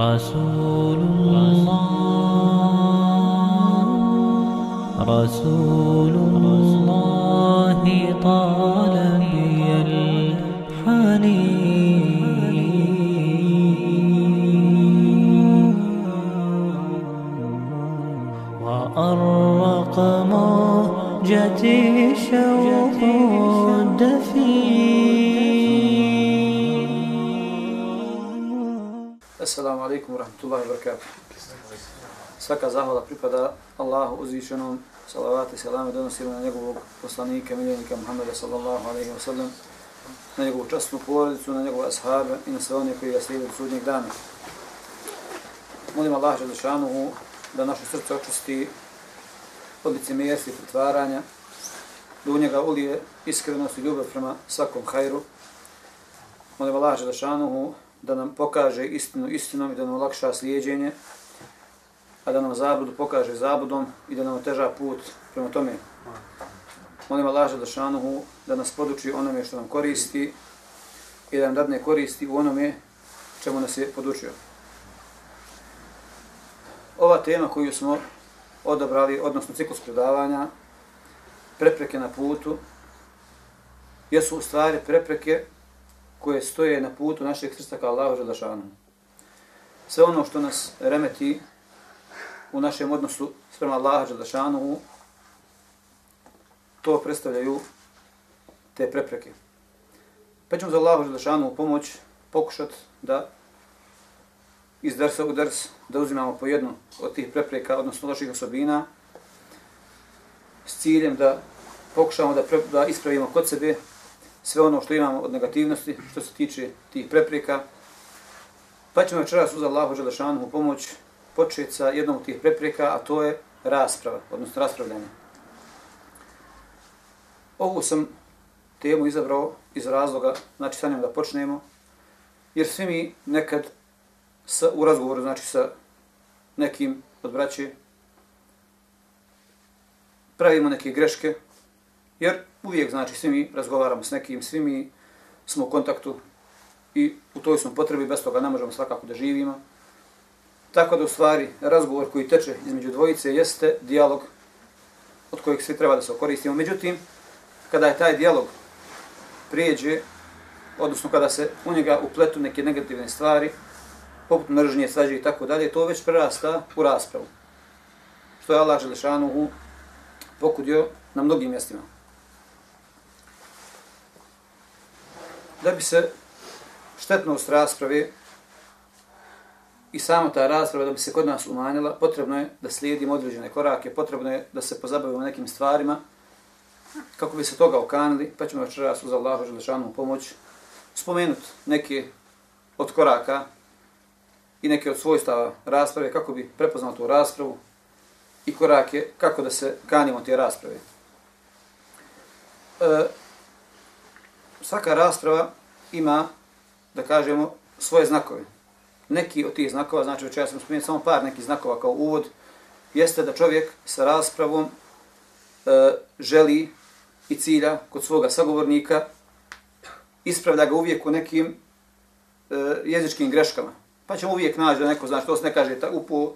رسول الله رسول الله طال بي الحنين. وأرق موجتي شوق alaikum wa rahmatullahi wa barakatuh. Svaka zahvala pripada Allahu uzvišenom, salavati salame donosimo na njegovog poslanika, miljenika Muhammeda sallallahu alaihi wa sallam, na njegovu častnu porodicu, na njegove ashabe i na sve one koji ga slijede od sudnjeg dana. Molim Allah Želešanuhu da naše srce očisti od licemjerstva i pretvaranja, da u njega ulije iskrenost i ljubav prema svakom hajru. Molim Allah Želešanuhu da nam pokaže istinu istinom i da nam olakša slijedjenje, a da nam zabudu pokaže zabudom i da nam oteža put prema tome. Molim Allah Želešanuhu da nas poduči onome što nam koristi i da nam dadne koristi u onome čemu nas je podučio. Ova tema koju smo odabrali, odnosno ciklus predavanja, prepreke na putu, jesu u stvari prepreke koje stoje na putu našeg srca ka Allahu Želešanu. Sve ono što nas remeti u našem odnosu sprema Allaha Želešanu, to predstavljaju te prepreke. Pa ćemo za Allahu Želešanu pomoć pokušati da iz drsa u drs da uzimamo po jednu od tih prepreka, odnosno loših osobina, s ciljem da pokušamo da, pre, da ispravimo kod sebe sve ono što imamo od negativnosti, što se tiče tih prepreka. Pa ćemo večeras uz Allahu Želešanu pomoć početi sa jednom od tih prepreka, a to je rasprava, odnosno raspravljanje. Ovu sam temu izabrao iz razloga, znači sa njom da počnemo, jer svi mi nekad sa, u razgovoru, znači sa nekim od braće, pravimo neke greške, jer uvijek, znači, svi mi razgovaramo s nekim, svi mi smo u kontaktu i u toj smo potrebi, bez toga ne možemo svakako da živimo. Tako da u stvari razgovor koji teče između dvojice jeste dijalog od kojeg svi treba da se koristimo. Međutim, kada je taj dijalog prijeđe, odnosno kada se u njega upletu neke negativne stvari, poput mržnje, svađe i tako dalje, to već prerasta u raspravu. Što je Allah Želešanuhu pokudio na mnogim mjestima. Da bi se štetnost rasprave i sama ta rasprava da bi se kod nas umanjila, potrebno je da slijedimo određene korake, potrebno je da se pozabavimo nekim stvarima kako bi se toga okanili, pa ćemo večeras uz Allahu Želešanu pomoć spomenuti neke od koraka i neke od svojstava rasprave kako bi prepoznao tu raspravu i korake kako da se kanimo te rasprave. E, svaka rasprava ima, da kažemo, svoje znakove. Neki od tih znakova, znači već ja sam spomenuo samo par nekih znakova kao uvod, jeste da čovjek sa raspravom e, želi i cilja kod svoga sagovornika, ispravlja ga uvijek u nekim e, jezičkim greškama. Pa ćemo uvijek naći da neko, znači to se ne kaže ta, upo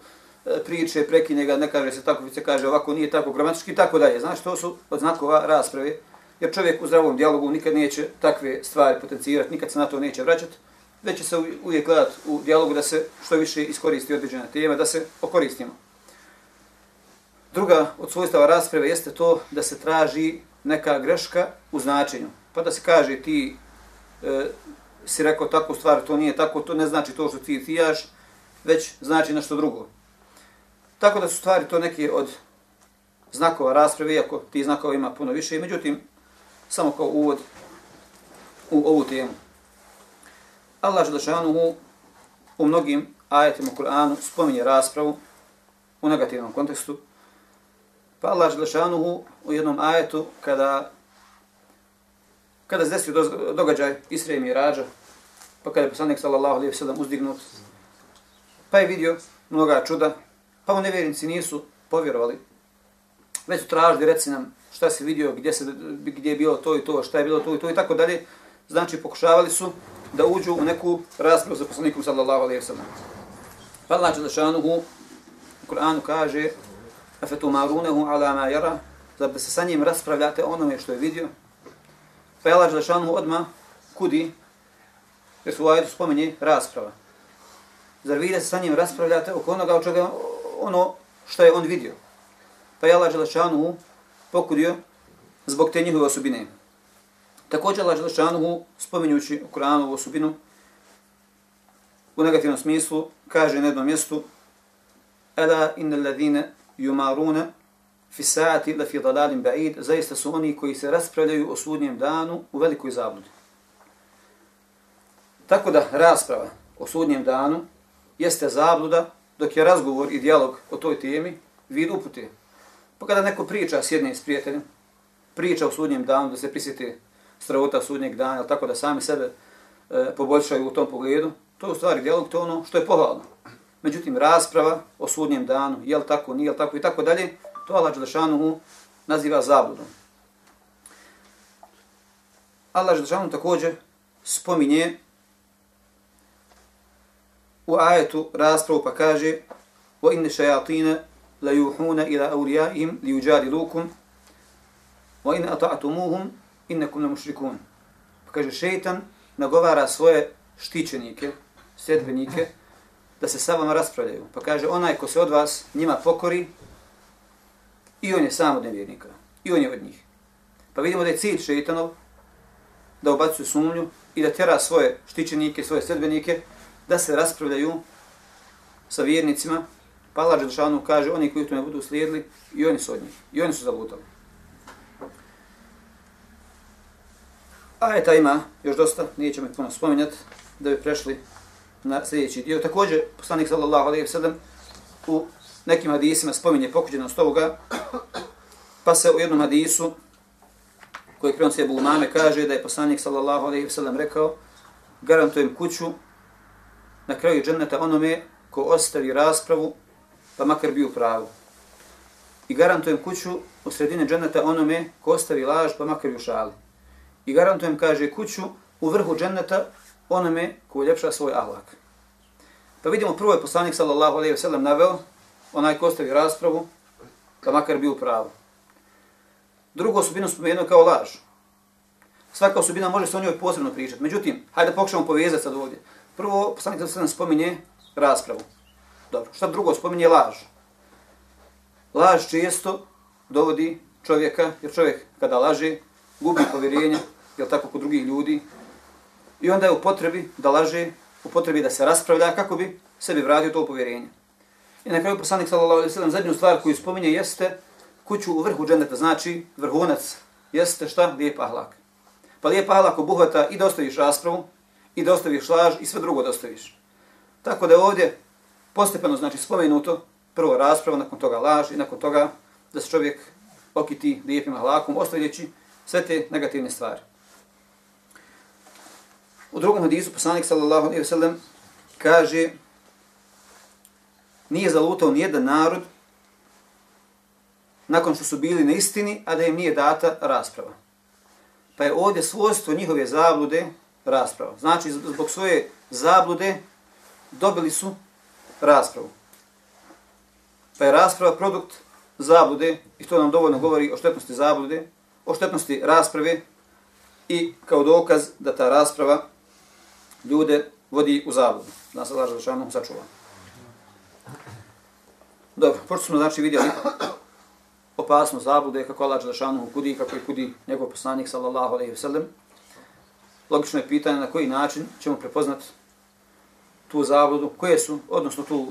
e, priče, prekine ga, ne kaže se tako, se kaže ovako, nije tako gramatički i tako dalje. Znači to su od znakova rasprave, jer čovjek u zdravom dijalogu nikad neće takve stvari potencirati, nikad se na to neće vraćati, već će se uvijek gledati u dijalogu da se što više iskoristi određena tema, da se okoristimo. Druga od svojstava rasprave jeste to da se traži neka greška u značenju. Pa da se kaže ti e, si rekao takvu stvar, to nije tako, to ne znači to što ti tijaš, već znači nešto drugo. Tako da su stvari to neke od znakova rasprave, iako ti znakova ima puno više, međutim, samo kao uvod u ovu temu. Allah Želešanuhu u mnogim ajetima u Kur'anu spominje raspravu u negativnom kontekstu. Pa Allah Želešanuhu u jednom ajetu kada kada se desio događaj Isra i Mirađa, pa kada je poslanik sallallahu alaihi sallam uzdignut, pa je vidio mnoga čuda, pa mu nevjernici nisu povjerovali, već su tražili, reci nam šta si vidio, gdje, se, gdje je bilo to i to, šta je bilo to i to i tako dalje. Znači, pokušavali su da uđu u neku raspravu sa poslanikom sallallahu alaihi sallam. Pa Allah Đelešanuhu u Kur'anu kaže Afetu marunehu ala ma jara Zar da se sa njim raspravljate onome što je vidio Pa je Allah Đelešanuhu odma kudi jer su u ajetu spomenje rasprava. Zar vi da se sa njim raspravljate oko onoga o čega ono što je on vidio. Pa je Allah Đelešanuhu pokudio zbog te njihove osobine. Također Allah Želešanuhu, spominjući u Kur'anu osobinu u negativnom smislu kaže na jednom mjestu Ela inna alladhina yumaruna fi sa'ati la fi dalalin ba'id zaista su oni koji se raspravljaju o sudnjem danu u velikoj zabludi. Tako da rasprava o sudnjem danu jeste zabluda dok je razgovor i dijalog o toj temi vid upute. Pa kada neko priča s jednim s prijateljem, priča o sudnjem danu da se prisjeti strahota sudnjeg dana, tako da sami sebe e, poboljšaju u tom pogledu, to je u stvari dijalog, to ono što je pohvalno. Međutim, rasprava o sudnjem danu, je li tako, nije li tako i tako dalje, to Allah Đelešanuhu naziva zabludom. Allah Đelešanuhu također spominje u ajetu raspravu pa kaže wa inna shayatin la yuhuna ila awliyaihim li yujadilukum wa in ata'tumuhum innakum la mushrikun pa kaže šejtan nagovara svoje štićenike sedbenike da se sa vama raspravljaju. Pa kaže onaj ko se od vas njima pokori i on je sam od nevjernika i on je od njih. Pa vidimo da je cilj šejtanov da ubacuje sumnju i da tera svoje štićenike, svoje sedbenike da se raspravljaju sa vjernicima, pa Allah Đelšanu kaže, oni koji to ne budu slijedili, i oni su od njih, i oni su zavutali. Ajeta ima još dosta, nećemo ih puno spominjati, da bi prešli na sljedeći dio. Također, poslanik sallallahu alaihi sallam u nekim hadisima spominje pokuđenost ovoga, pa se u jednom hadisu, koji prenosi Ebu Umame, kaže da je poslanik sallallahu alaihi sallam rekao, garantujem kuću na kraju dženneta onome ko ostavi raspravu, pa makar bio pravu. I garantujem kuću u sredine dženneta onome ko ostavi laž, pa makar bio šali. I garantujem, kaže, kuću u vrhu dženneta onome ko uljepša svoj ahlak. Pa vidimo, prvo je poslanik sallallahu alaihi ve sellem naveo, onaj ko ostavi raspravu, pa makar bio pravu. Drugo osobinu spomenuo kao laž. Svaka osobina može se o njoj posebno pričati. Međutim, hajde pokušamo povezati sad ovdje. Prvo, poslanik sallallahu se nam spominje raspravu. Dobro, šta drugo spominje laž? Laž često dovodi čovjeka, jer čovjek kada laže, gubi povjerenje, jel tako kod drugih ljudi, i onda je u potrebi da laže, u potrebi da se raspravlja kako bi sebi vratio to povjerenje. I na kraju poslanik sallallahu alejhi ve sellem zadnju stvar koju spominje jeste kuću u vrhu dženeta, znači vrhunac jeste šta? Lijep ahlak. Pa lijep ahlak obuhvata i da ostaviš raspravu, i da ostaviš laž i sve drugo da ostaviš. Tako da ovdje postepeno znači spomenuto prvo rasprava, nakon toga laž i nakon toga da se čovjek okiti lijepim ahlakom, ostavljajući sve te negativne stvari. U drugom hadisu poslanik sallallahu alejhi ve sellem kaže nije zalutao ni jedan narod nakon što su bili na istini, a da im nije data rasprava. Pa je ovdje svojstvo njihove zablude rasprava. Znači, zbog svoje zablude dobili su raspravu. Pa je rasprava produkt zablude i to nam dovoljno govori o štetnosti zablude, o štetnosti rasprave i kao dokaz da ta rasprava ljude vodi u zabludu. Da se laža zašanom sačuva. Dobro, pošto smo znači vidjeli opasnost zablude, kako Allah Đelešanu kudi, kako je kudi njegov poslanik, sallallahu alaihi wa sallam, logično je pitanje na koji način ćemo prepoznati tu zabludu, koje su, odnosno tu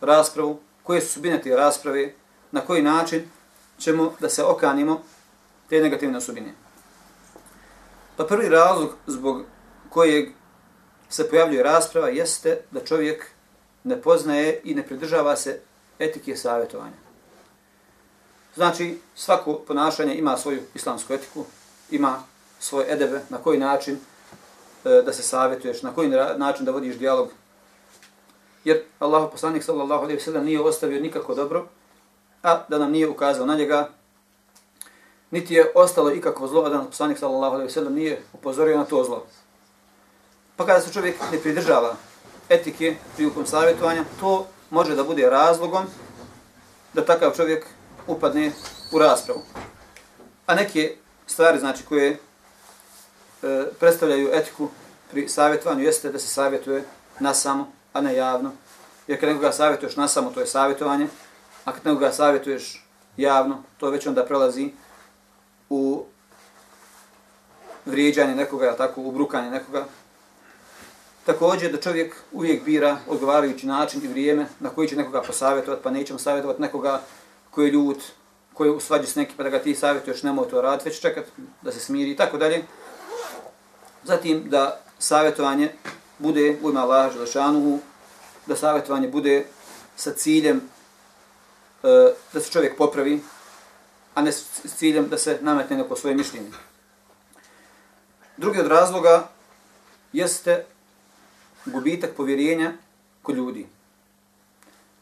raspravu, koje su subine te rasprave, na koji način ćemo da se okanimo te negativne osobine. Pa prvi razlog zbog kojeg se pojavljuje rasprava jeste da čovjek ne poznaje i ne pridržava se etike savjetovanja. Znači, svako ponašanje ima svoju islamsku etiku, ima svoje edebe, na koji način E, da se savjetuješ, na koji način da vodiš dijalog. Jer Allah poslanik sallallahu alejhi ve sellem nije ostavio nikako dobro, a da nam nije ukazao na njega, niti je ostalo ikakvo zlo, a da nam poslanik sallallahu alejhi ve sellem nije upozorio na to zlo. Pa kada se čovjek ne pridržava etike prilikom savjetovanja, to može da bude razlogom da takav čovjek upadne u raspravu. A neke stvari, znači, koje E, predstavljaju etiku pri savjetovanju, jeste da se savjetuje na samo, a ne javno. Jer kad nekoga savjetuješ na samo, to je savjetovanje, a kad nekoga savjetuješ javno, to već onda prelazi u vrijeđanje nekoga, tako, u brukanje nekoga. Također da čovjek uvijek bira odgovarajući način i vrijeme na koji će nekoga posavjetovati, pa nećemo savjetovati nekoga koji je ljut, koji je u svađi s nekim, pa da ga ti savjetuješ, nemoj to raditi, već čekati da se smiri i tako dalje. Zatim da savjetovanje bude u ime Allaha Želešanuhu, da savjetovanje bude sa ciljem e, da se čovjek popravi, a ne s ciljem da se nametne neko svoje mišljenje. Drugi od razloga jeste gubitak povjerenja kod ljudi.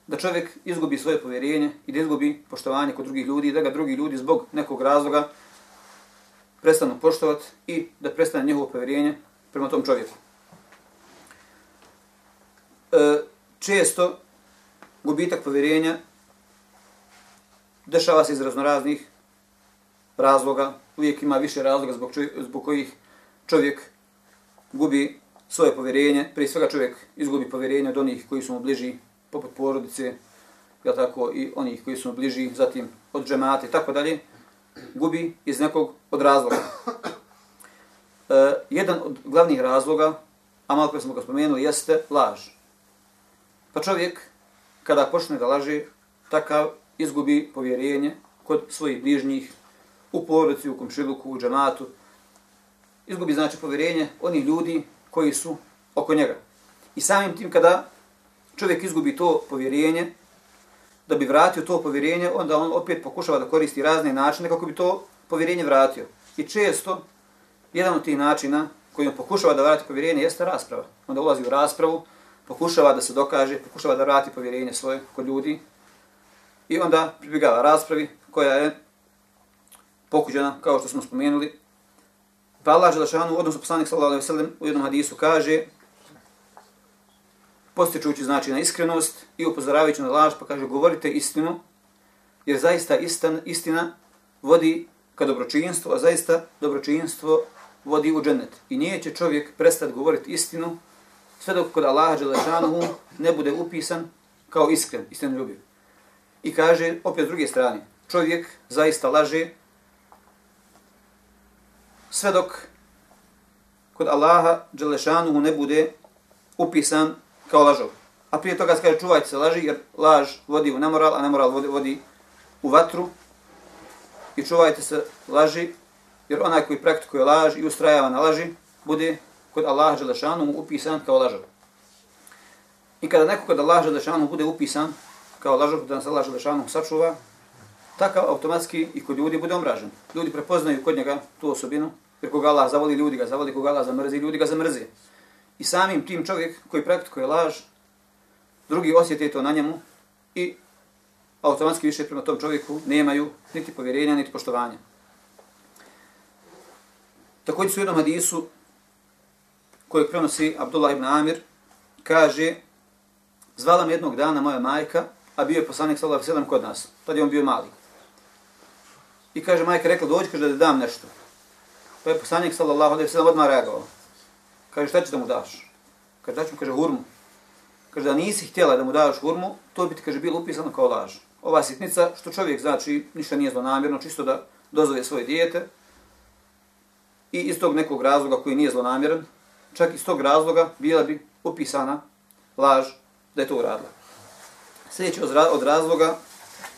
Da čovjek izgubi svoje povjerenje i da izgubi poštovanje kod drugih ljudi i da ga drugi ljudi zbog nekog razloga prestanu poštovati i da prestane njegovo povjerenje prema tom čovjeku. E, često gubitak povjerenja dešava se iz raznoraznih razloga, uvijek ima više razloga zbog, čovjek, zbog kojih čovjek gubi svoje povjerenje, prije svega čovjek izgubi povjerenje od onih koji su mu bliži, poput porodice, ja tako, i onih koji su mu bliži, zatim od džemate, tako dalje, gubi iz nekog od razloga. E, jedan od glavnih razloga, a malo koje smo ga spomenuli, jeste laž. Pa čovjek, kada počne da laže, takav izgubi povjerenje kod svojih bližnjih, u porodici, u komšiluku, u džematu, izgubi znači povjerenje onih ljudi koji su oko njega. I samim tim kada čovjek izgubi to povjerenje, da bi vratio to povjerenje, onda on opet pokušava da koristi razne načine kako bi to povjerenje vratio. I često, jedan od tih načina kojim pokušava da vrati povjerenje jeste rasprava. Onda ulazi u raspravu, pokušava da se dokaže, pokušava da vrati povjerenje svoje kod ljudi i onda pribjegava raspravi koja je pokuđena, kao što smo spomenuli, Pa Allah Želešanu, odnosno poslanik sallallahu alaihi sallam u jednom hadisu kaže postičući znači na iskrenost i upozoravajući na laž, pa kaže govorite istinu, jer zaista istan, istina vodi ka dobročinstvu, a zaista dobročinstvo vodi u džennet. I nije će čovjek prestati govoriti istinu sve dok kod Allaha Đelešanu ne bude upisan kao iskren, istin ljubiv. I kaže, opet s druge strane, čovjek zaista laže sve dok kod Allaha Đelešanu ne bude upisan kao lažov. A prije toga se kaže čuvajte se laži jer laž vodi u nemoral, a nemoral vodi, vodi u vatru. I čuvajte se laži jer onaj koji praktikuje laž i ustrajava na laži bude kod Allaha Đelešanu upisan kao lažov. I kada neko kod Allaha Đelešanu bude upisan kao lažov, da nas Allah Đelešanu sačuva, takav automatski i kod ljudi bude omražen. Ljudi prepoznaju kod njega tu osobinu Jer koga Allah zavoli, ljudi ga zavoli, koga Allah zamrzi, ljudi ga zamrzi. I samim tim čovjek koji praktikuje laž, drugi osjete to na njemu i automatski više prema tom čovjeku nemaju niti povjerenja, niti poštovanja. Također su u jednom hadisu kojeg prenosi Abdullah ibn Amir, kaže, zvala me jednog dana moja majka, a bio je poslanik sallallahu alejhi kod nas. Tad je on bio mali. I kaže majka rekla dođi kaže da dam nešto. Pa je poslanik sallallahu alejhi ve sellem odmah reagovao. Kaže šta će da mu daš? Kaže daću mu kaže hurmu. Kaže da nisi htjela da mu daš hurmu, to bi ti kaže bilo upisano kao laž. Ova sitnica što čovjek znači ništa nije zlonamjerno, čisto da dozove svoje dijete. I iz tog nekog razloga koji nije zlonamjeran, čak iz tog razloga bila bi upisana laž da je to uradila. Sljedeći od razloga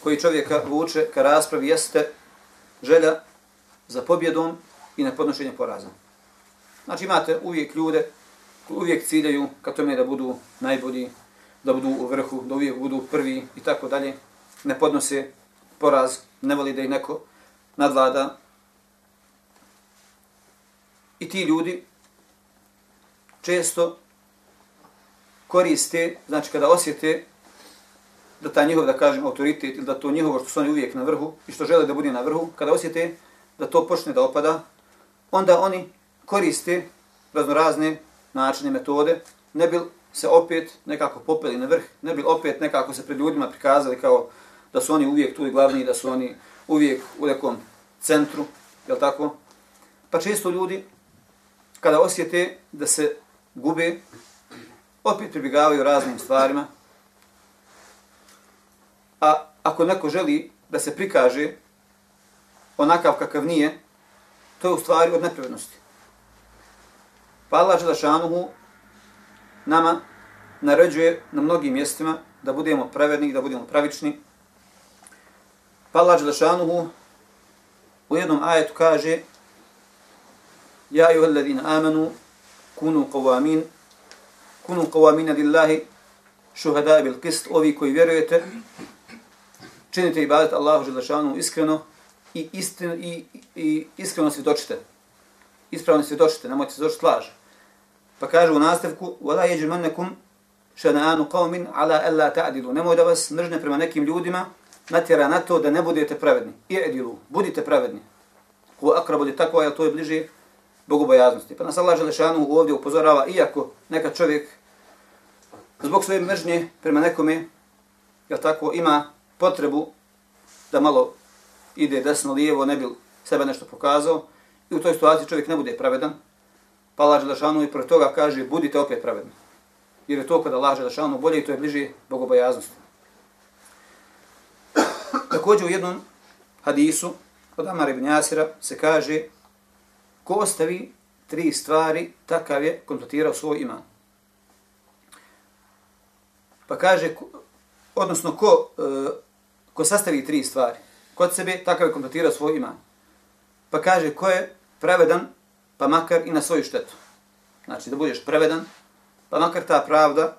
koji čovjeka vuče ka raspravi jeste želja za pobjedom i na podnošenje poraza. Znači imate uvijek ljude koji uvijek ciljaju ka tome da budu najbolji, da budu u vrhu, da uvijek budu prvi i tako dalje. Ne podnose poraz, ne voli da ih neko nadvlada. I ti ljudi često koriste, znači kada osjete da ta njihov, da kažem, autoritet ili da to njihovo što su oni uvijek na vrhu i što žele da bude na vrhu, kada osjete da to počne da opada, onda oni koriste raznorazne načine, metode, ne bi se opet nekako popeli na vrh, ne bi opet nekako se pred ljudima prikazali kao da su oni uvijek tu i glavni, da su oni uvijek u nekom centru, je tako? Pa često ljudi, kada osjete da se gube, opet pribjegavaju raznim stvarima, a ako neko želi da se prikaže onakav kakav nije, to je u stvari od nepravednosti. Pa Allah Đelešanuhu nama naređuje na mnogim mjestima da budemo pravedni, da budemo pravični. Pa Allah Đelešanuhu u jednom ajetu kaže Ja i uheladina amanu kunu qawamin kunu qawamina lillahi šuhada bil qist ovi koji vjerujete činite ibadet Allahu Đelešanuhu iskreno i, istin, i, i iskreno svjedočite. Ispravno svjedočite, nemojte se doći. Pa kaže u nastavku, وَلَا يَجْمَنَّكُمْ شَنَآنُ قَوْمٍ عَلَا أَلَّا تَعْدِلُوا Nemoj da vas mržne prema nekim ljudima natjera na to da ne budete pravedni. I edilu, budite pravedni. Ko akra bude tako, a to je bliže bogobojaznosti. Pa nas Allah Želešanu ovdje upozorava, iako neka čovjek zbog svoje mržnje prema nekome, jel tako, ima potrebu da malo ide desno lijevo, ne bi sebe nešto pokazao, i u toj situaciji čovjek ne bude pravedan, Pa Allah Želešanu i protiv toga kaže budite opet pravedni. Jer je to kada Allah Želešanu bolje i to je bliže bogobojaznosti. Također u jednom hadisu od Amara ibn Jasira se kaže ko ostavi tri stvari, takav je kompletirao svoj iman. Pa kaže, odnosno ko, e, ko sastavi tri stvari kod sebe, takav je kompletirao svoj iman. Pa kaže, ko je pravedan, pa makar i na svoju štetu. Znači da budeš prevedan, pa makar ta pravda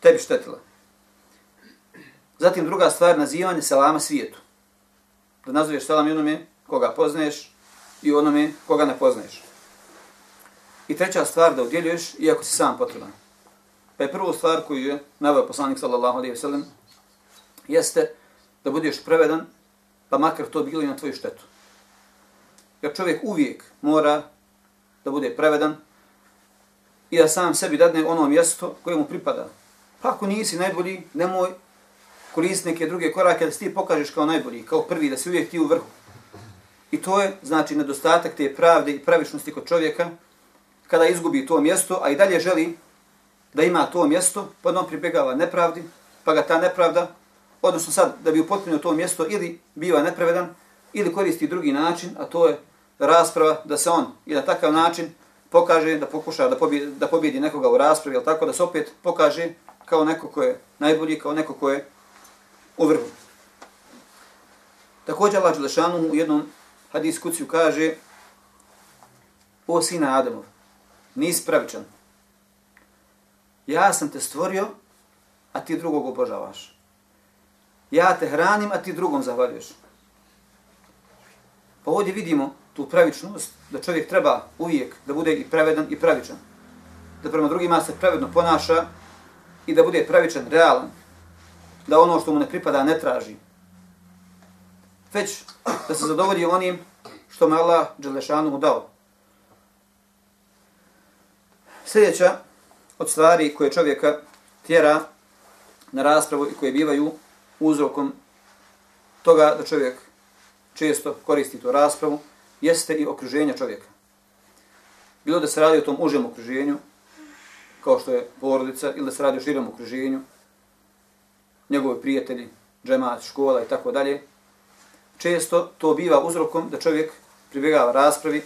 tebi štetila. Zatim druga stvar, nazivanje selama svijetu. Da nazoveš selam i onome koga poznaješ i onome koga ne poznaješ. I treća stvar, da udjeljuješ iako si sam potreban. Pa je prvu stvar koju je navio poslanik sallallahu alaihi wasallam jeste da budeš prevedan, pa makar to bilo i na tvoju štetu. Jer čovjek uvijek mora da bude prevedan i da sam sebi dadne ono mjesto koje mu pripada. Pa ako nisi najbolji, nemoj koristiti neke druge korake da ti pokažeš kao najbolji, kao prvi, da si uvijek ti u vrhu. I to je, znači, nedostatak te pravde i pravičnosti kod čovjeka kada izgubi to mjesto, a i dalje želi da ima to mjesto, pa on pribjegava nepravdi, pa ga ta nepravda, odnosno sad da bi upotpunio to mjesto, ili biva nepravedan, ili koristi drugi način, a to je rasprava, da se on i na takav način pokaže, da pokuša da pobjedi, da pobjedi nekoga u raspravi, ali tako da se opet pokaže kao neko ko je najbolji, kao neko ko je u vrhu. Također Allah Đelešanu u jednom hadis kuciju kaže O sina Adamov, nisi pravičan. Ja sam te stvorio, a ti drugog obožavaš. Ja te hranim, a ti drugom zahvaljuješ. Pa ovdje vidimo tu pravičnost, da čovjek treba uvijek da bude i pravedan i pravičan. Da prema drugima se pravedno ponaša i da bude pravičan, realan. Da ono što mu ne pripada ne traži. Već da se zadovolji onim što mu Allah Đelešanu mu dao. Sljedeća od stvari koje čovjeka tjera na raspravu i koje bivaju uzrokom toga da čovjek često koristi tu raspravu, jeste i okruženje čovjeka. Bilo da se radi o tom užem okruženju, kao što je porodica, ili da se radi o širom okruženju, njegove prijatelji, džemat, škola i tako dalje, često to biva uzrokom da čovjek pribjegava raspravi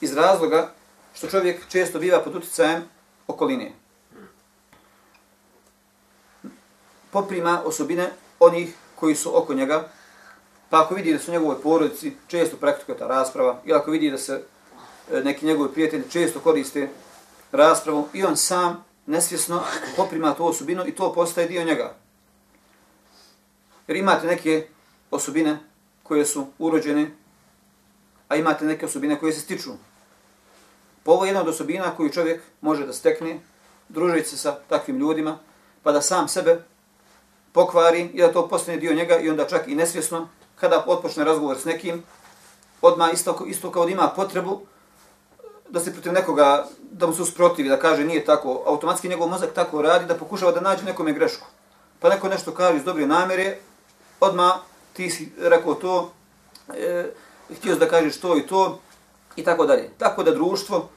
iz razloga što čovjek često biva pod utjecajem okoline. Poprima osobine onih koji su oko njega, Pa ako vidi da su njegovoj porodici često praktikuje ta rasprava, ili ako vidi da se e, neki njegovi prijatelji često koriste raspravu, i on sam nesvjesno poprima tu osobinu i to postaje dio njega. Jer imate neke osobine koje su urođene, a imate neke osobine koje se stiču. Pa ovo je jedna od osobina koju čovjek može da stekne, družiti se sa takvim ljudima, pa da sam sebe pokvari i da to postane dio njega i onda čak i nesvjesno kada otpočne razgovor s nekim, odma isto, isto kao da ima potrebu eh, da se protiv nekoga, da mu se usprotivi, da kaže nije tako, automatski njegov mozak tako radi da pokušava da nađe nekome grešku. Pa neko nešto kaže iz dobre namere, odma ti si rekao to, e, htio da kažeš to i to, i tako dalje. Tako da društvo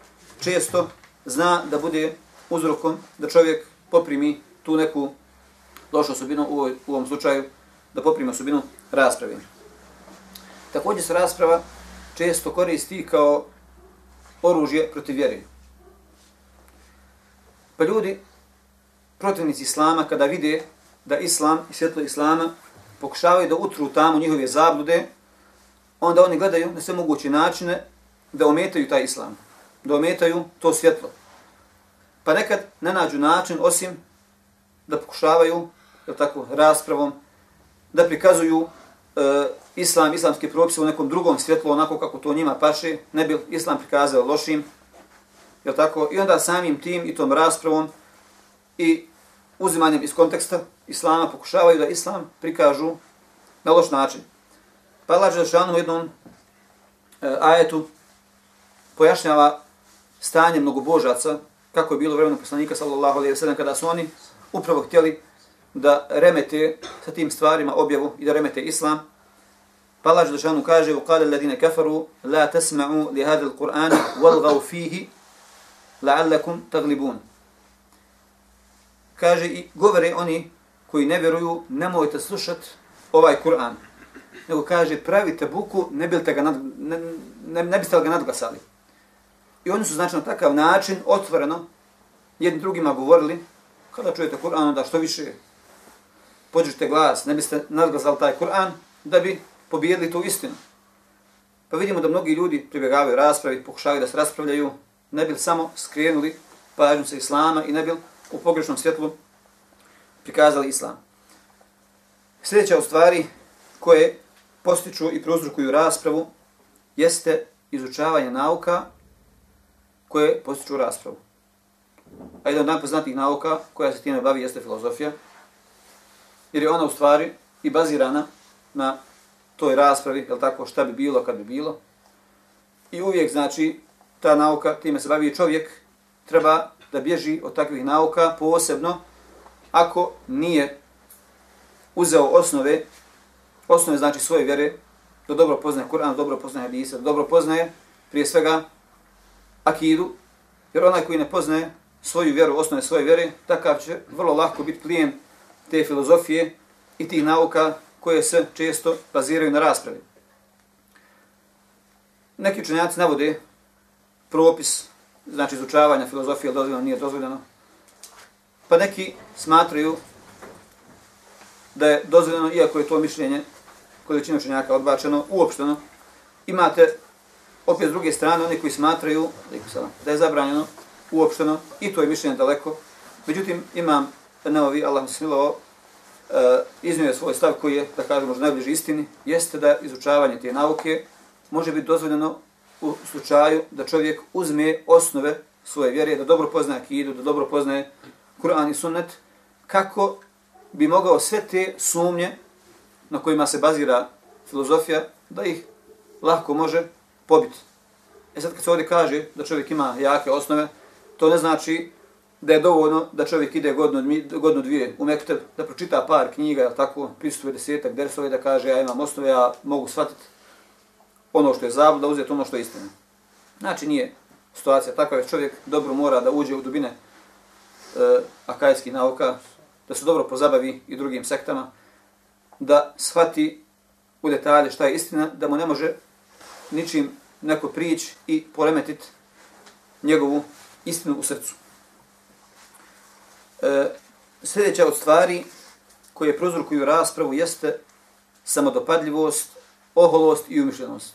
često zna da bude uzrokom da čovjek poprimi tu neku lošu osobinu u, u ovom slučaju, da poprimi osobinu rasprave. Također se rasprava često koristi kao oružje protiv vjere. Pa ljudi, protivnici Islama, kada vide da Islam i svjetlo Islama pokušavaju da utru tamo njihove zablude, onda oni gledaju na sve moguće načine da ometaju taj Islam, da ometaju to svjetlo. Pa nekad ne nađu način osim da pokušavaju, je tako, raspravom, da prikazuju e, islam, islamski propis u nekom drugom svjetlu, onako kako to njima paše, ne bi islam prikazao lošim, je tako? I onda samim tim i tom raspravom i uzimanjem iz konteksta islama pokušavaju da islam prikažu na loš način. Pa Allah Želešanu u jednom e, ajetu pojašnjava stanje mnogobožaca, kako je bilo vremenu poslanika sallallahu alaihi wa sallam, kada su oni upravo htjeli da remete sa tim stvarima objavu i da remete islam. Pa Allah Želešanu kaže, وقال الذين كفروا لا تسمعوا لهذا القرآن والغوا فيه لعلكم تغلبون. Kaže i govore oni koji ne vjeruju, nemojte slušati ovaj Kur'an. Nego kaže, pravite buku, ne, bilte ga nad, ne, ne, ne biste ga nadglasali. I oni su znači na takav način otvoreno jednim drugima govorili, kada čujete Kur'an, da što više podižite glas, ne biste nadglasali taj Kur'an, da bi pobijedili tu istinu. Pa vidimo da mnogi ljudi pribjegavaju raspravi, pokušavaju da se raspravljaju, ne bi samo skrenuli pažnju sa Islama i ne bi u pogrešnom svjetlu prikazali Islam. Sljedeća u stvari koje postiču i prouzrokuju raspravu jeste izučavanje nauka koje postiču raspravu. A jedan od najpoznatijih nauka koja se time bavi jeste filozofija, jer je ona u stvari i bazirana na toj raspravi, jel tako, šta bi bilo kad bi bilo. I uvijek, znači, ta nauka, time se bavi čovjek, treba da bježi od takvih nauka, posebno ako nije uzeo osnove, osnove znači svoje vjere, da dobro poznaje Kur'an, da dobro poznaje Hadisa, da dobro poznaje prije svega akidu, jer onaj koji ne poznaje svoju vjeru, osnove svoje vjere, takav će vrlo lako biti klijent te filozofije i tih nauka koje se često baziraju na raspravi. Neki učenjaci navode propis, znači izučavanja filozofije, dozvoljeno, nije dozvoljeno. Pa neki smatraju da je dozvoljeno, iako je to mišljenje kod većine učenjaka odbačeno, uopšteno. Imate opet s druge strane oni koji smatraju da je zabranjeno uopšteno i to je mišljenje daleko. Međutim, imam neovi, Allah se smilo, uh, e, iznio je svoj stav koji je, da kažem, možda najbliži istini, jeste da izučavanje te nauke može biti dozvoljeno u slučaju da čovjek uzme osnove svoje vjere, da dobro poznaje akidu, da dobro poznaje Kur'an i sunnet, kako bi mogao sve te sumnje na kojima se bazira filozofija, da ih lahko može pobiti. E sad kad se ovdje kaže da čovjek ima jake osnove, to ne znači da je dovoljno da čovjek ide godno, godno dvije u Mekteb, da pročita par knjiga, tako, prisutuje desetak dersove, da kaže ja imam osnove, ja mogu shvatiti ono što je zabluda, da uzeti ono što je istina. Znači nije situacija takva, je čovjek dobro mora da uđe u dubine e, akajskih nauka, da se dobro pozabavi i drugim sektama, da shvati u detalje šta je istina, da mu ne može ničim neko prići i poremetiti njegovu istinu u srcu. E, sljedeća od stvari koje prozrukuju raspravu jeste samodopadljivost, oholost i umišljenost.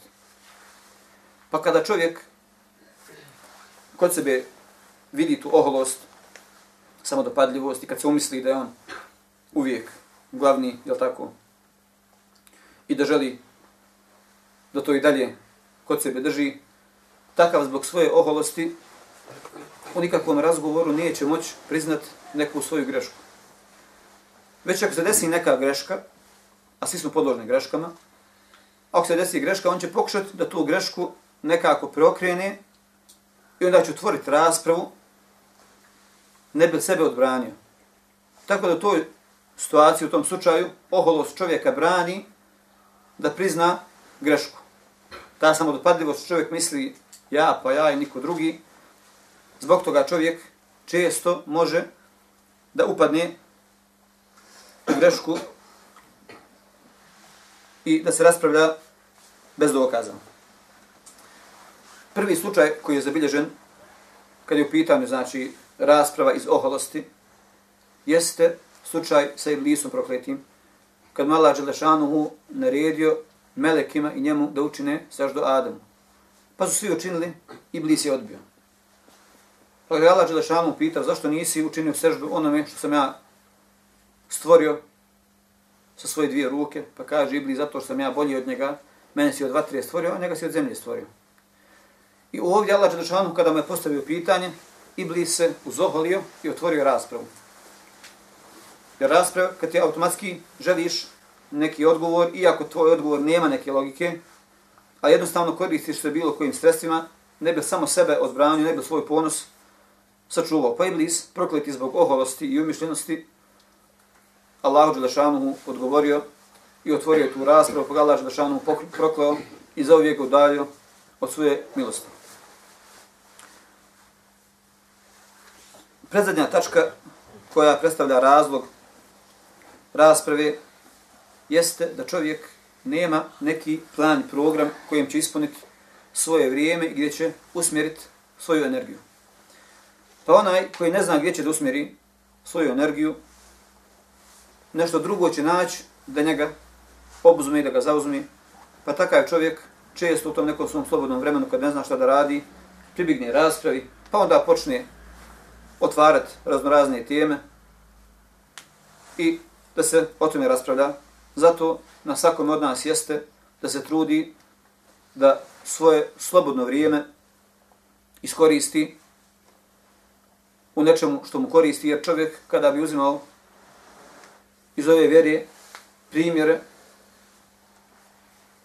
Pa kada čovjek kod sebe vidi tu oholost, samodopadljivost i kad se umisli da je on uvijek glavni, je tako, i da želi da to i dalje kod sebe drži, takav zbog svoje oholosti u nikakvom razgovoru neće moći priznat neku svoju grešku. Već ako se desi neka greška, a svi smo podložni greškama, ako se desi greška, on će pokušati da tu grešku nekako preokrene i onda će otvoriti raspravu, ne bi sebe odbranio. Tako da u toj situaciji, u tom slučaju, oholost čovjeka brani da prizna grešku. Ta samodopadljivost čovjek misli ja pa ja i niko drugi. Zbog toga čovjek često može da upadne u grešku i da se raspravlja bez dokaza. Prvi slučaj koji je zabilježen kad je u pitanju znači rasprava iz oholosti jeste slučaj sa Iblisom prokletim kad Mala Đelešanuhu naredio melekima i njemu da učine saždo Adamu. Pa su svi učinili, Iblis je odbio. Pa je Allah Đelešanu pitao zašto nisi učinio seždu onome što sam ja stvorio sa svoje dvije ruke, pa kaže Ibli zato što sam ja bolji od njega, mene si od vatre stvorio, a njega si od zemlje stvorio. I ovdje Allah Đelešanu kada mu je postavio pitanje, Iblis se uzoholio i otvorio raspravu. Jer rasprava, kad ti automatski želiš neki odgovor, iako tvoj odgovor nema neke logike, a jednostavno koristiš se bilo kojim sredstvima, ne bi samo sebe odbranio, ne bi svoj ponos sačuvao. Pa Iblis, prokleti zbog oholosti i umišljenosti, Allahu Đelešanuhu odgovorio i otvorio tu raspravu, pa ga Allah Đelešanuhu prokleo i zauvijek udalio od svoje milosti. Predzadnja tačka koja predstavlja razlog rasprave jeste da čovjek nema neki plan program kojim će ispuniti svoje vrijeme i gdje će usmjeriti svoju energiju. Pa onaj koji ne zna gdje će da usmjeri svoju energiju, nešto drugo će naći da njega obuzme i da ga zauzme, pa takav čovjek često u tom nekom svom slobodnom vremenu kad ne zna šta da radi, pribigne raspravi, pa onda počne otvarati raznorazne teme i da se o tome raspravlja. Zato na svakom od nas jeste da se trudi da svoje slobodno vrijeme iskoristi u nečemu što mu koristi, jer čovjek kada bi uzimao iz ove vjere primjere,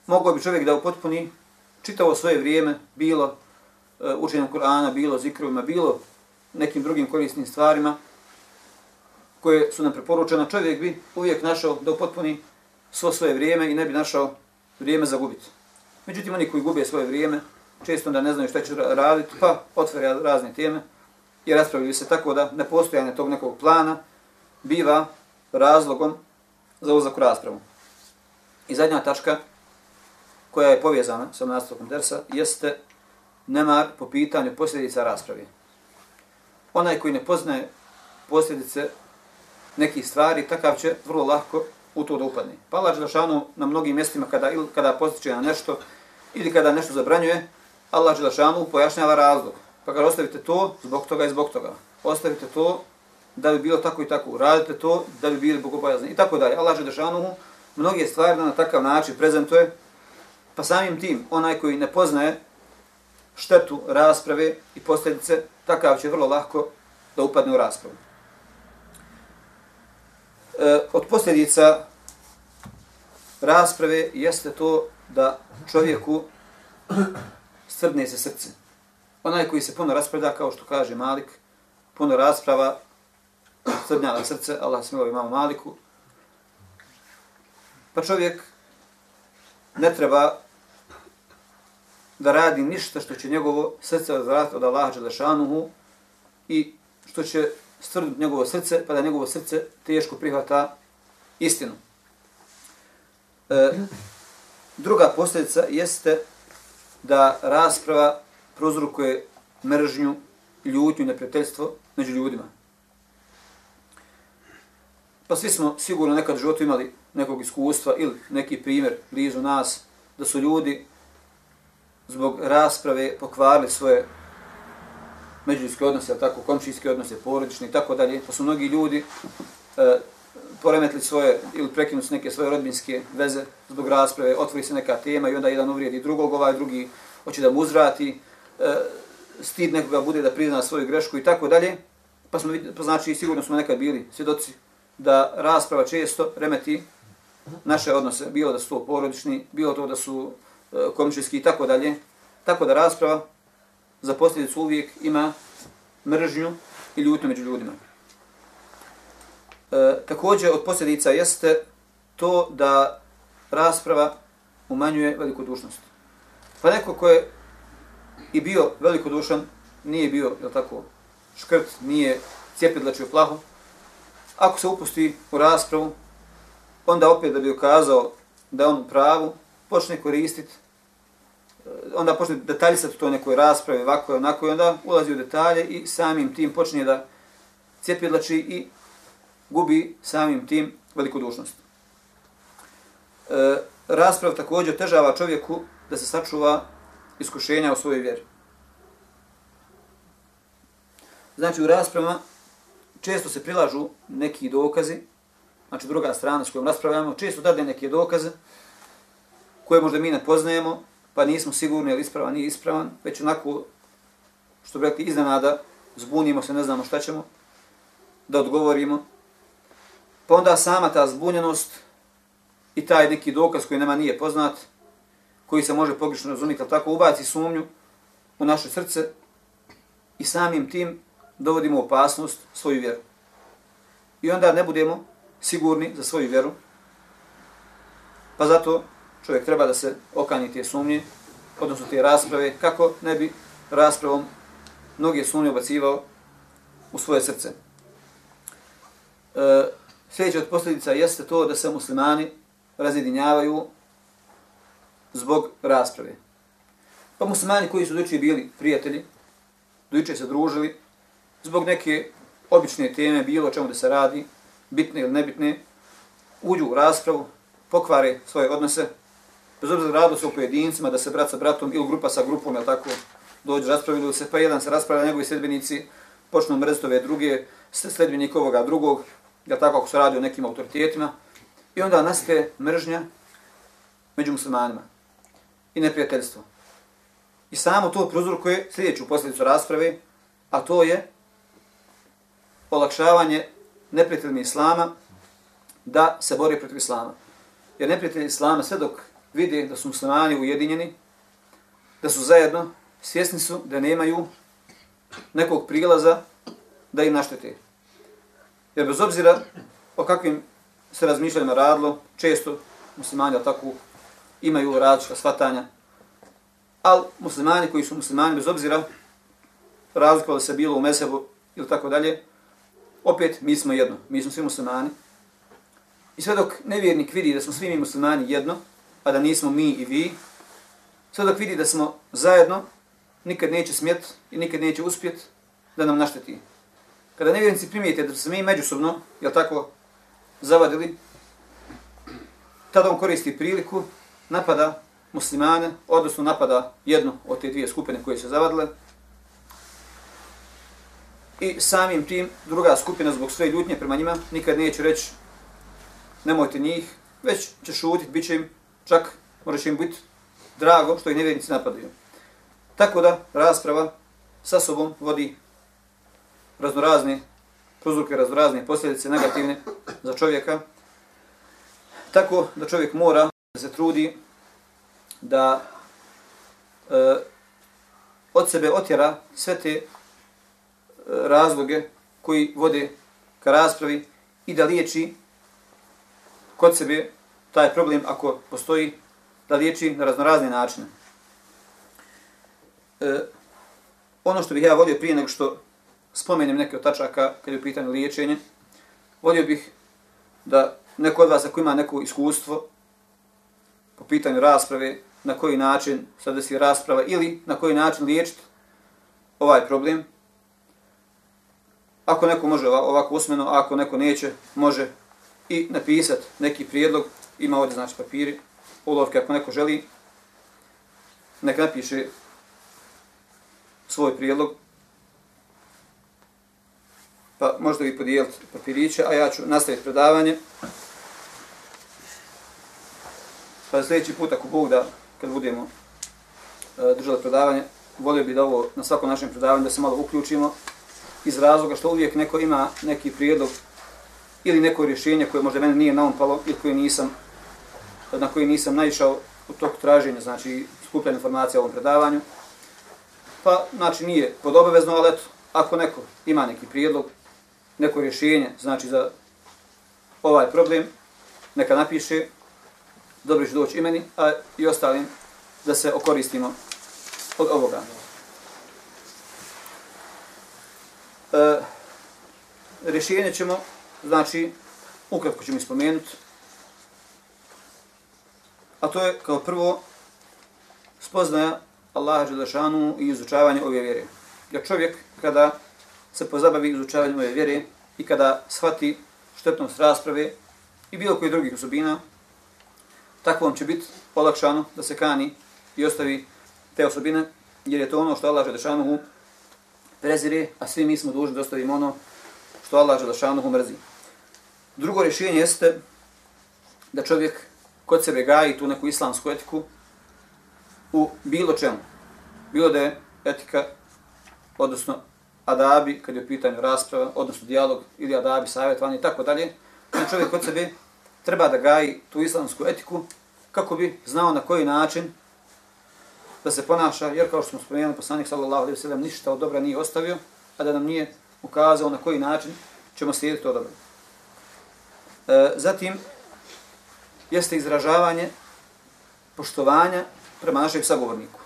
mogao bi čovjek da upotpuni čitavo svoje vrijeme, bilo e, učenjem Kur'ana, bilo zikrovima, bilo nekim drugim korisnim stvarima koje su nam preporučene, čovjek bi uvijek našao da upotpuni svo svoje vrijeme i ne bi našao vrijeme za gubiti. Međutim, oni koji gube svoje vrijeme, često da ne znaju šta će raditi, pa otvore razne teme i raspravljaju se tako da nepostojanje tog nekog plana biva razlogom za uzak u raspravu. I zadnja tačka koja je povezana sa nastavkom Dersa jeste nemar po pitanju posljedica rasprave. onaj koji ne poznaje posljedice nekih stvari, takav će vrlo lako u to da upadne. Pa Allah Đelešanu na mnogim mjestima kada, kada postiče na nešto ili kada nešto zabranjuje, Allah Đelešanu pojašnjava razlog. Pa kada ostavite to, zbog toga i zbog toga. Ostavite to da bi bilo tako i tako. Radite to da bi bili bogobojazni. I tako dalje. Allah Đelešanu mnoge stvari na takav način prezentuje, pa samim tim onaj koji ne poznaje štetu rasprave i posljedice, takav će vrlo lako da upadne u raspravu. E, od posljedica rasprave jeste to da čovjeku srdne se srce. Onaj koji se puno raspreda, kao što kaže Malik, puno rasprava, srdnjava srce, Allah smilovi mamu Maliku, pa čovjek ne treba da radi ništa što će njegovo srce odvratiti od Allaha Đelešanuhu i što će stvrduti njegovo srce, pa da njegovo srce teško prihvata istinu. E, druga posljedica jeste da rasprava prozrukuje mržnju, ljutnju neprijateljstvo među ljudima. Pa svi smo sigurno nekad u životu imali nekog iskustva ili neki primjer blizu nas, da su ljudi zbog rasprave pokvarili svoje međuljudske odnose, tako, komšijske odnose, porodične i tako dalje, pa su mnogi ljudi e, poremetili svoje ili prekinuli neke svoje rodbinske veze zbog rasprave, otvori se neka tema i onda jedan uvrijedi drugog, ovaj drugi hoće da mu uzvrati, E, stid nekoga bude da prizna svoju grešku i tako dalje, pa smo pa znači sigurno smo nekad bili svjedoci da rasprava često remeti naše odnose, bilo da su to porodični, bilo to da su e, komšijski i tako dalje. Tako da rasprava za posljedicu uvijek ima mržnju i ljutnju među ljudima. E, također od posljedica jeste to da rasprava umanjuje velikodušnost. Pa neko ko je i bio velikodušan, nije bio, je tako, škrt, nije cijepidlačio plahu, ako se upusti u raspravu, onda opet da bi ukazao da on pravu, počne koristiti, e, onda počne detaljisati to nekoj raspravi, ovako i onako, i onda ulazi u detalje i samim tim počne da cijepidlači i gubi samim tim velikodušnost. E, rasprav također težava čovjeku da se sačuva iskušenja u svojoj vjeri. Znači u raspravama često se prilažu neki dokazi, znači druga strana s kojom raspravljamo, često dade neke dokaze koje možda mi ne poznajemo, pa nismo sigurni je li ispravan, nije ispravan, već onako, što bi rekli, iznenada, zbunimo se, ne znamo šta ćemo, da odgovorimo. Pa onda sama ta zbunjenost i taj neki dokaz koji nama nije poznat, koji se može pogrešno razumjeti, ali tako ubaci sumnju u naše srce i samim tim dovodimo opasnost svoju vjeru. I onda ne budemo sigurni za svoju vjeru. Pa zato čovjek treba da se okani te sumnje, odnosno te rasprave, kako ne bi raspravom mnoge sumnje obacivao u svoje srce. E, sljedeća od posljedica jeste to da se muslimani razjedinjavaju zbog rasprave. Pa muslimani koji su dojuče bili prijatelji, dojuče se družili, zbog neke obične teme, bilo čemu da se radi, bitne ili nebitne, uđu u raspravu, pokvare svoje odnose, bez obzira radu se u pojedincima, da se brat sa bratom ili grupa sa grupom, jel tako, dođu, raspravili se, pa jedan se raspravlja, njegovi sledbenici počnu mrziti ove druge, sledbenik ovoga drugog, jel tako, ako se radi o nekim autoritetima, i onda nastaje mržnja među muslimanima i neprijateljstvo. I samo to prozrukuje sljedeću posljedicu rasprave, a to je olakšavanje neprijateljima Islama da se bori protiv Islama. Jer neprijatelji Islama sve dok vide da su muslimani ujedinjeni, da su zajedno, svjesni su da nemaju nekog prilaza da im naštete. Jer bez obzira o kakvim se razmišljanjima radilo, često muslimani tako imaju različita shvatanja, ali muslimani koji su muslimani bez obzira razlikovali se bilo u mesebu ili tako dalje, opet mi smo jedno, mi smo svi muslimani. I sve dok nevjernik vidi da smo svi mi muslimani jedno, a da nismo mi i vi, sve dok vidi da smo zajedno, nikad neće smjet i nikad neće uspjet da nam našteti. Kada nevjernici primijete da se mi međusobno, jel tako, zavadili, tada on koristi priliku, napada muslimane, odnosno napada jednu od te dvije skupine koje se zavadile, i samim tim druga skupina zbog svoje ljutnje prema njima nikad neće reći nemojte njih, već će šutiti, bit će im, čak može će im biti drago što ih nevjernici napadaju. Tako da rasprava sa sobom vodi raznorazne prozruke, raznorazne posljedice negativne za čovjeka. Tako da čovjek mora se trudi da e, od sebe otjera sve te e, razloge koji vode ka raspravi i da liječi kod sebe taj problem ako postoji, da liječi na raznorazne načine. E, ono što bih ja volio prije nego što spomenem neke od tačaka kada je u pitanju liječenje, volio bih da neko od vas ako ima neko iskustvo po pitanju rasprave, na koji način sad si rasprava ili na koji način liječiti ovaj problem, Ako neko može ovako usmeno, a ako neko neće, može i napisati neki prijedlog. Ima ovdje znači papiri, ulovke ako neko želi, neka napiše svoj prijedlog. Pa možda vi podijelite papiriće, a ja ću nastaviti predavanje. Pa sljedeći put, ako Bog da, kad budemo e, držali predavanje, volio bi da ovo na svakom našem predavanju da se malo uključimo, iz razloga što uvijek neko ima neki prijedlog ili neko rješenje koje možda meni nije naumpalo ili koje nisam, na koji nisam naišao u toku traženja, znači skupljanja informacija o ovom predavanju. pa znači nije pod obavezno, ali eto, ako neko ima neki prijedlog, neko rješenje, znači za ovaj problem, neka napiše, dobro će doći meni, a i ostalim da se okoristimo od ovoga. E, rješenje ćemo, znači, ukratko ćemo ispomenuti, a to je kao prvo spoznaja Allaha Đelešanu i izučavanje ove vjere. Jer čovjek kada se pozabavi izučavanjem ove vjere i kada shvati štetnost rasprave i bilo koji drugih osobina, takvom će biti olakšano da se kani i ostavi te osobine, jer je to ono što Allah Želešanuhu prezire, a svi mi smo dužni da ostavimo ono što Allah Želešanuhu mrzi. Drugo rješenje jeste da čovjek kod sebe gaji tu neku islamsku etiku u bilo čemu. Bilo da je etika, odnosno adabi, kad je u pitanju rasprava, odnosno dijalog, ili adabi, savjetovanje i tako dalje, da čovjek kod sebe treba da gaji tu islamsku etiku kako bi znao na koji način da se ponaša, jer kao što smo spomenuli, poslanik sallallahu alaihi sallam ništa od dobra nije ostavio, a da nam nije ukazao na koji način ćemo slijediti to dobro. E, zatim, jeste izražavanje poštovanja prema našem sagovorniku.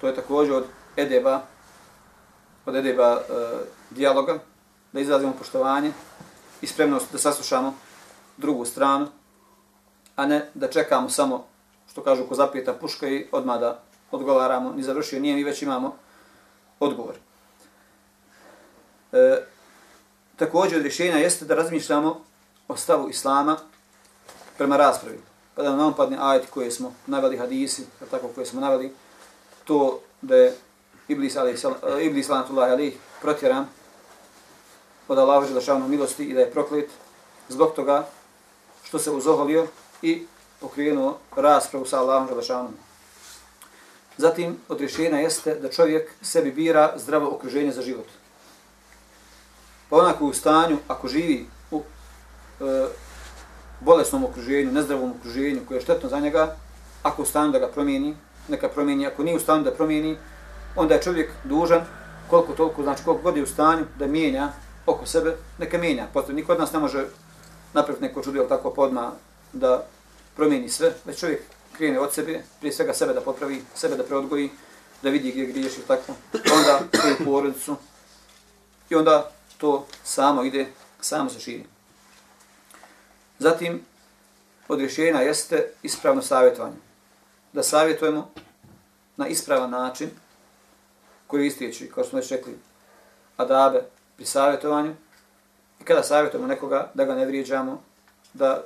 To je također od edeba, od edeba e, dijaloga, da izrazimo poštovanje i spremnost da saslušamo drugu stranu, a ne da čekamo samo, što kažu, ko zapijeta puška i odmah da odgovaramo, ni završio, nije mi već imamo odgovor. E, također od rješenja jeste da razmišljamo o stavu Islama prema raspravi. Pa da nam padne ajeti koje smo naveli hadisi, tako koje smo naveli, to da je Iblis, ali, e, Iblis lanatullahi ali protjeran od Allaha želešavnom milosti i da je proklet zbog toga što se uzoholio i pokrenuo raspravu sa Allahom Želešanom. Zatim, od rješenja jeste da čovjek sebi bira zdravo okruženje za život. Pa onako u stanju, ako živi u e, bolesnom okruženju, nezdravom okruženju koje je štetno za njega, ako u stanju da ga promijeni, neka promijeni, ako nije u stanju da promijeni, onda je čovjek dužan koliko toliko, znači koliko god je u stanju da mijenja oko sebe, neka mijenja. Potom niko od nas ne može napraviti neko čudio tako pa podma da promijeni sve, već čovjek krene od sebe, prije svega sebe da popravi, sebe da preodgoji, da vidi gdje griješi tako, pa onda svoju porodicu i onda to samo ide, samo se širi. Zatim, od rješenja jeste ispravno savjetovanje. Da savjetujemo na ispravan način, koji istiječi, kao smo već rekli, adabe pri savjetovanju, i kada savjetujemo nekoga, da ga ne vrijeđamo, da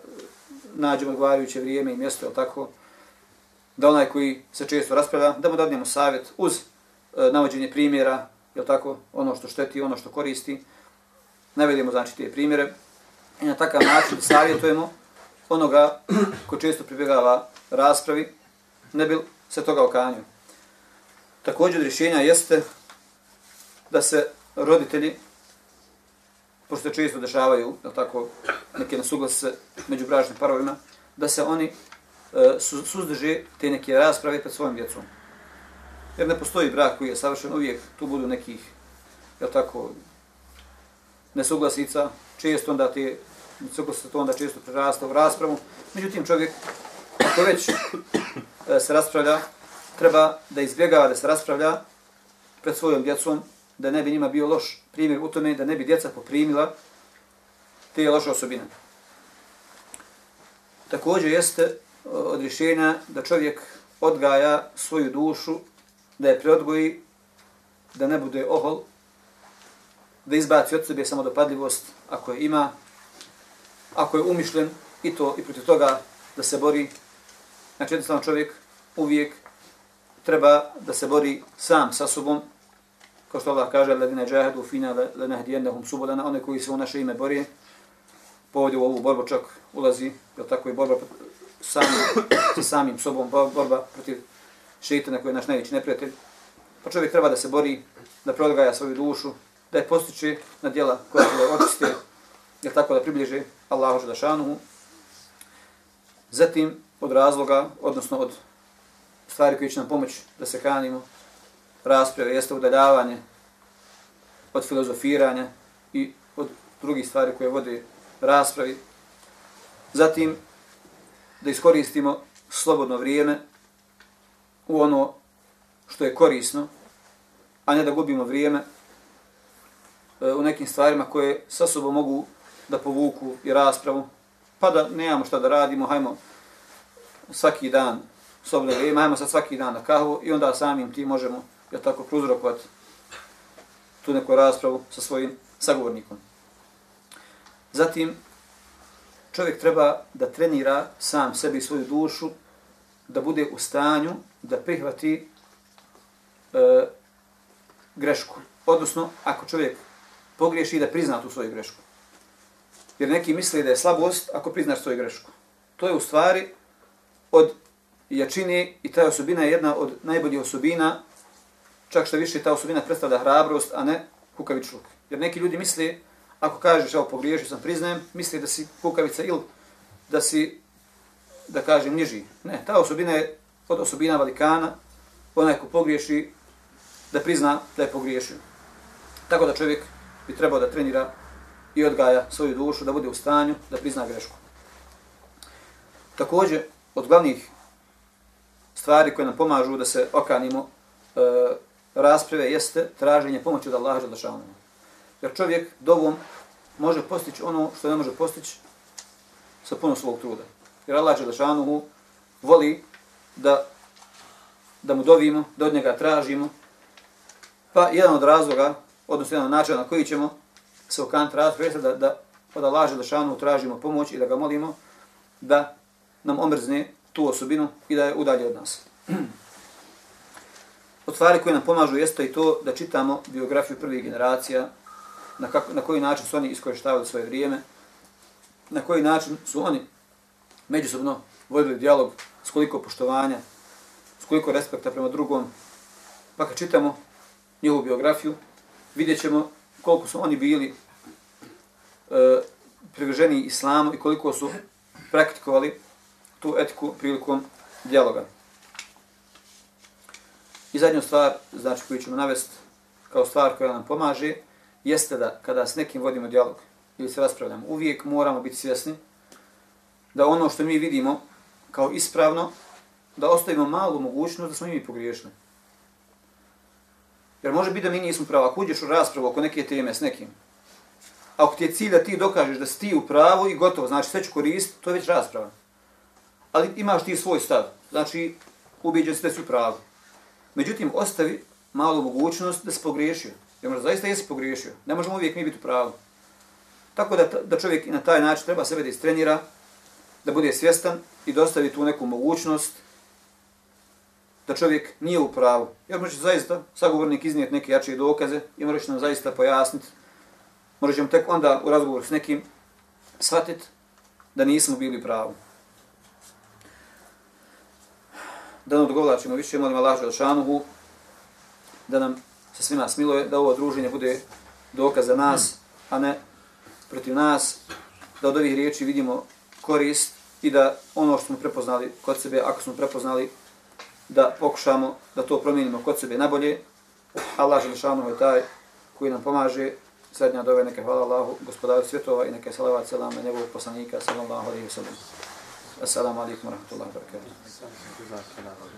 nađemo odgovarajuće vrijeme i mjesto, je tako, da onaj koji se često raspravlja, da mu dadnemo savjet uz e, navođenje primjera, je tako, ono što šteti, ono što koristi, navedemo znači te primjere, i na takav način savjetujemo onoga ko često pribjegava raspravi, ne bil se toga okanio. Također rješenja jeste da se roditelji, pošto se često dešavaju je tako, neke nesuglase među bračnim parovima, da se oni e, su, suzdrže te neke rasprave pred svojim djecom. Jer ne postoji brak koji je savršen, uvijek tu budu nekih, je tako, nesuglasica, često onda te se to onda često prerasta u raspravu. Međutim, čovjek, ako već e, se raspravlja, treba da izbjegava da se raspravlja pred svojom djecom, da ne bi njima bio loš primjer u tome, da ne bi djeca poprimila te loše osobine. Također jeste e, od rješenja da čovjek odgaja svoju dušu, da je preodgoji, da ne bude ohol, da izbaci od sebe samodopadljivost ako je ima, ako je umišljen i to i protiv toga da se bori. Znači jednostavno čovjek uvijek treba da se bori sam sa sobom, kao što Allah kaže, ledine džahedu fina le nehdijennehum one koji se u naše ime borije, povodi u ovu borbu čak ulazi, je tako i borba sam, sa samim sobom, borba protiv šeitana koji je naš najveći neprijatelj. Pa čovjek treba da se bori, da prodgaja svoju dušu, da je postiče na djela koja je očiste, je tako da približe Allahu Želešanuhu. Zatim od razloga, odnosno od stvari koje će nam pomoći da se kanimo rasprave jeste udaljavanje od filozofiranja i od drugih stvari koje vode raspravi. Zatim, da iskoristimo slobodno vrijeme u ono što je korisno, a ne da gubimo vrijeme e, u nekim stvarima koje sa sobom mogu da povuku i raspravu, pa da nemamo šta da radimo, hajmo svaki dan slobodno vrijeme, hajmo sad svaki dan na kahvu i onda samim ti možemo, ja tako, pruzrokovati tu neku raspravu sa svojim sagovornikom. Zatim, čovjek treba da trenira sam sebi svoju dušu, da bude u stanju da prihvati e, grešku. Odnosno, ako čovjek pogriješi, da prizna tu svoju grešku. Jer neki misle da je slabost ako priznaš svoju grešku. To je u stvari od jačine i ta osobina je jedna od najboljih osobina, čak što više ta osobina predstavlja hrabrost, a ne kukavičluk. Jer neki ljudi misle, ako kažeš, evo, pogriješio sam, priznajem, misle da si kukavica ili da si, da kažem, niži. Ne, ta osobina je od osobina velikana, onaj ko pogriješi, da prizna da je pogriješio. Tako da čovjek bi trebao da trenira i odgaja svoju dušu, da bude u stanju, da prizna grešku. Također, od glavnih stvari koje nam pomažu da se okanimo e, rasprave jeste traženje pomoći od Allaha Đelešanu. Jer čovjek dovom može postići ono što ne može postići sa puno svog truda. Jer Allah Đelešanu voli da, da mu dovimo, da od njega tražimo. Pa jedan od razloga, odnosno jedan od načina na koji ćemo se okanti rasprave jeste da, da od Allaha Đelešanu tražimo pomoć i da ga molimo da nam omrzne tu osobinu i da je udalje od nas. Od stvari koje nam pomažu jeste i to da čitamo biografiju prvih generacija, na, kako, na koji način su oni iskoristavili svoje vrijeme, na koji način su oni međusobno vodili dijalog s koliko poštovanja, s koliko respekta prema drugom. Pa kad čitamo njihovu biografiju, vidjet ćemo koliko su oni bili e, privrženi islamu i koliko su praktikovali tu etiku prilikom dijaloga. I zadnju stvar, znači koju ćemo navesti kao stvar koja nam pomaže, jeste da kada s nekim vodimo dijalog ili se raspravljamo, uvijek moramo biti svjesni da ono što mi vidimo kao ispravno, da ostavimo malu mogućnost da smo i mi pogriješni. Jer može biti da mi nismo pravo. Ako uđeš u raspravu oko neke teme s nekim, ako ti je cilj da ti dokažeš da si ti u pravu i gotovo, znači sve ću koristiti, to je već rasprava. Ali imaš ti svoj stav, znači ubiđen si da si u pravu. Međutim, ostavi malu mogućnost da se pogriješio. Jer možda zaista jesi pogriješio. Ne možemo uvijek mi biti u pravu. Tako da, da čovjek na taj način treba sebe da istrenira, da bude svjestan i dostavi tu neku mogućnost da čovjek nije u pravu. Jer može zaista sagovornik iznijeti neke jače dokaze i može nam zaista pojasniti. Možda ćemo tek onda u razgovoru s nekim shvatiti da nismo bili pravu. Da nam odgovlačimo više, molim Allah Želšanuhu, da nam se svima smiluje, da ovo druženje bude dokaz za nas, a ne protiv nas, da od ovih riječi vidimo korist i da ono što smo prepoznali kod sebe, ako smo prepoznali, da pokušamo da to promijenimo kod sebe nabolje. Allah Želšanuhu je taj koji nam pomaže. Srednja dove neke hvala Allahu, gospodaru svjetova i neke salavat selama njegovog poslanika, sallallahu alaihi wa sallam. Assalamu alaikum wa rahmatullahi wa barakatuh.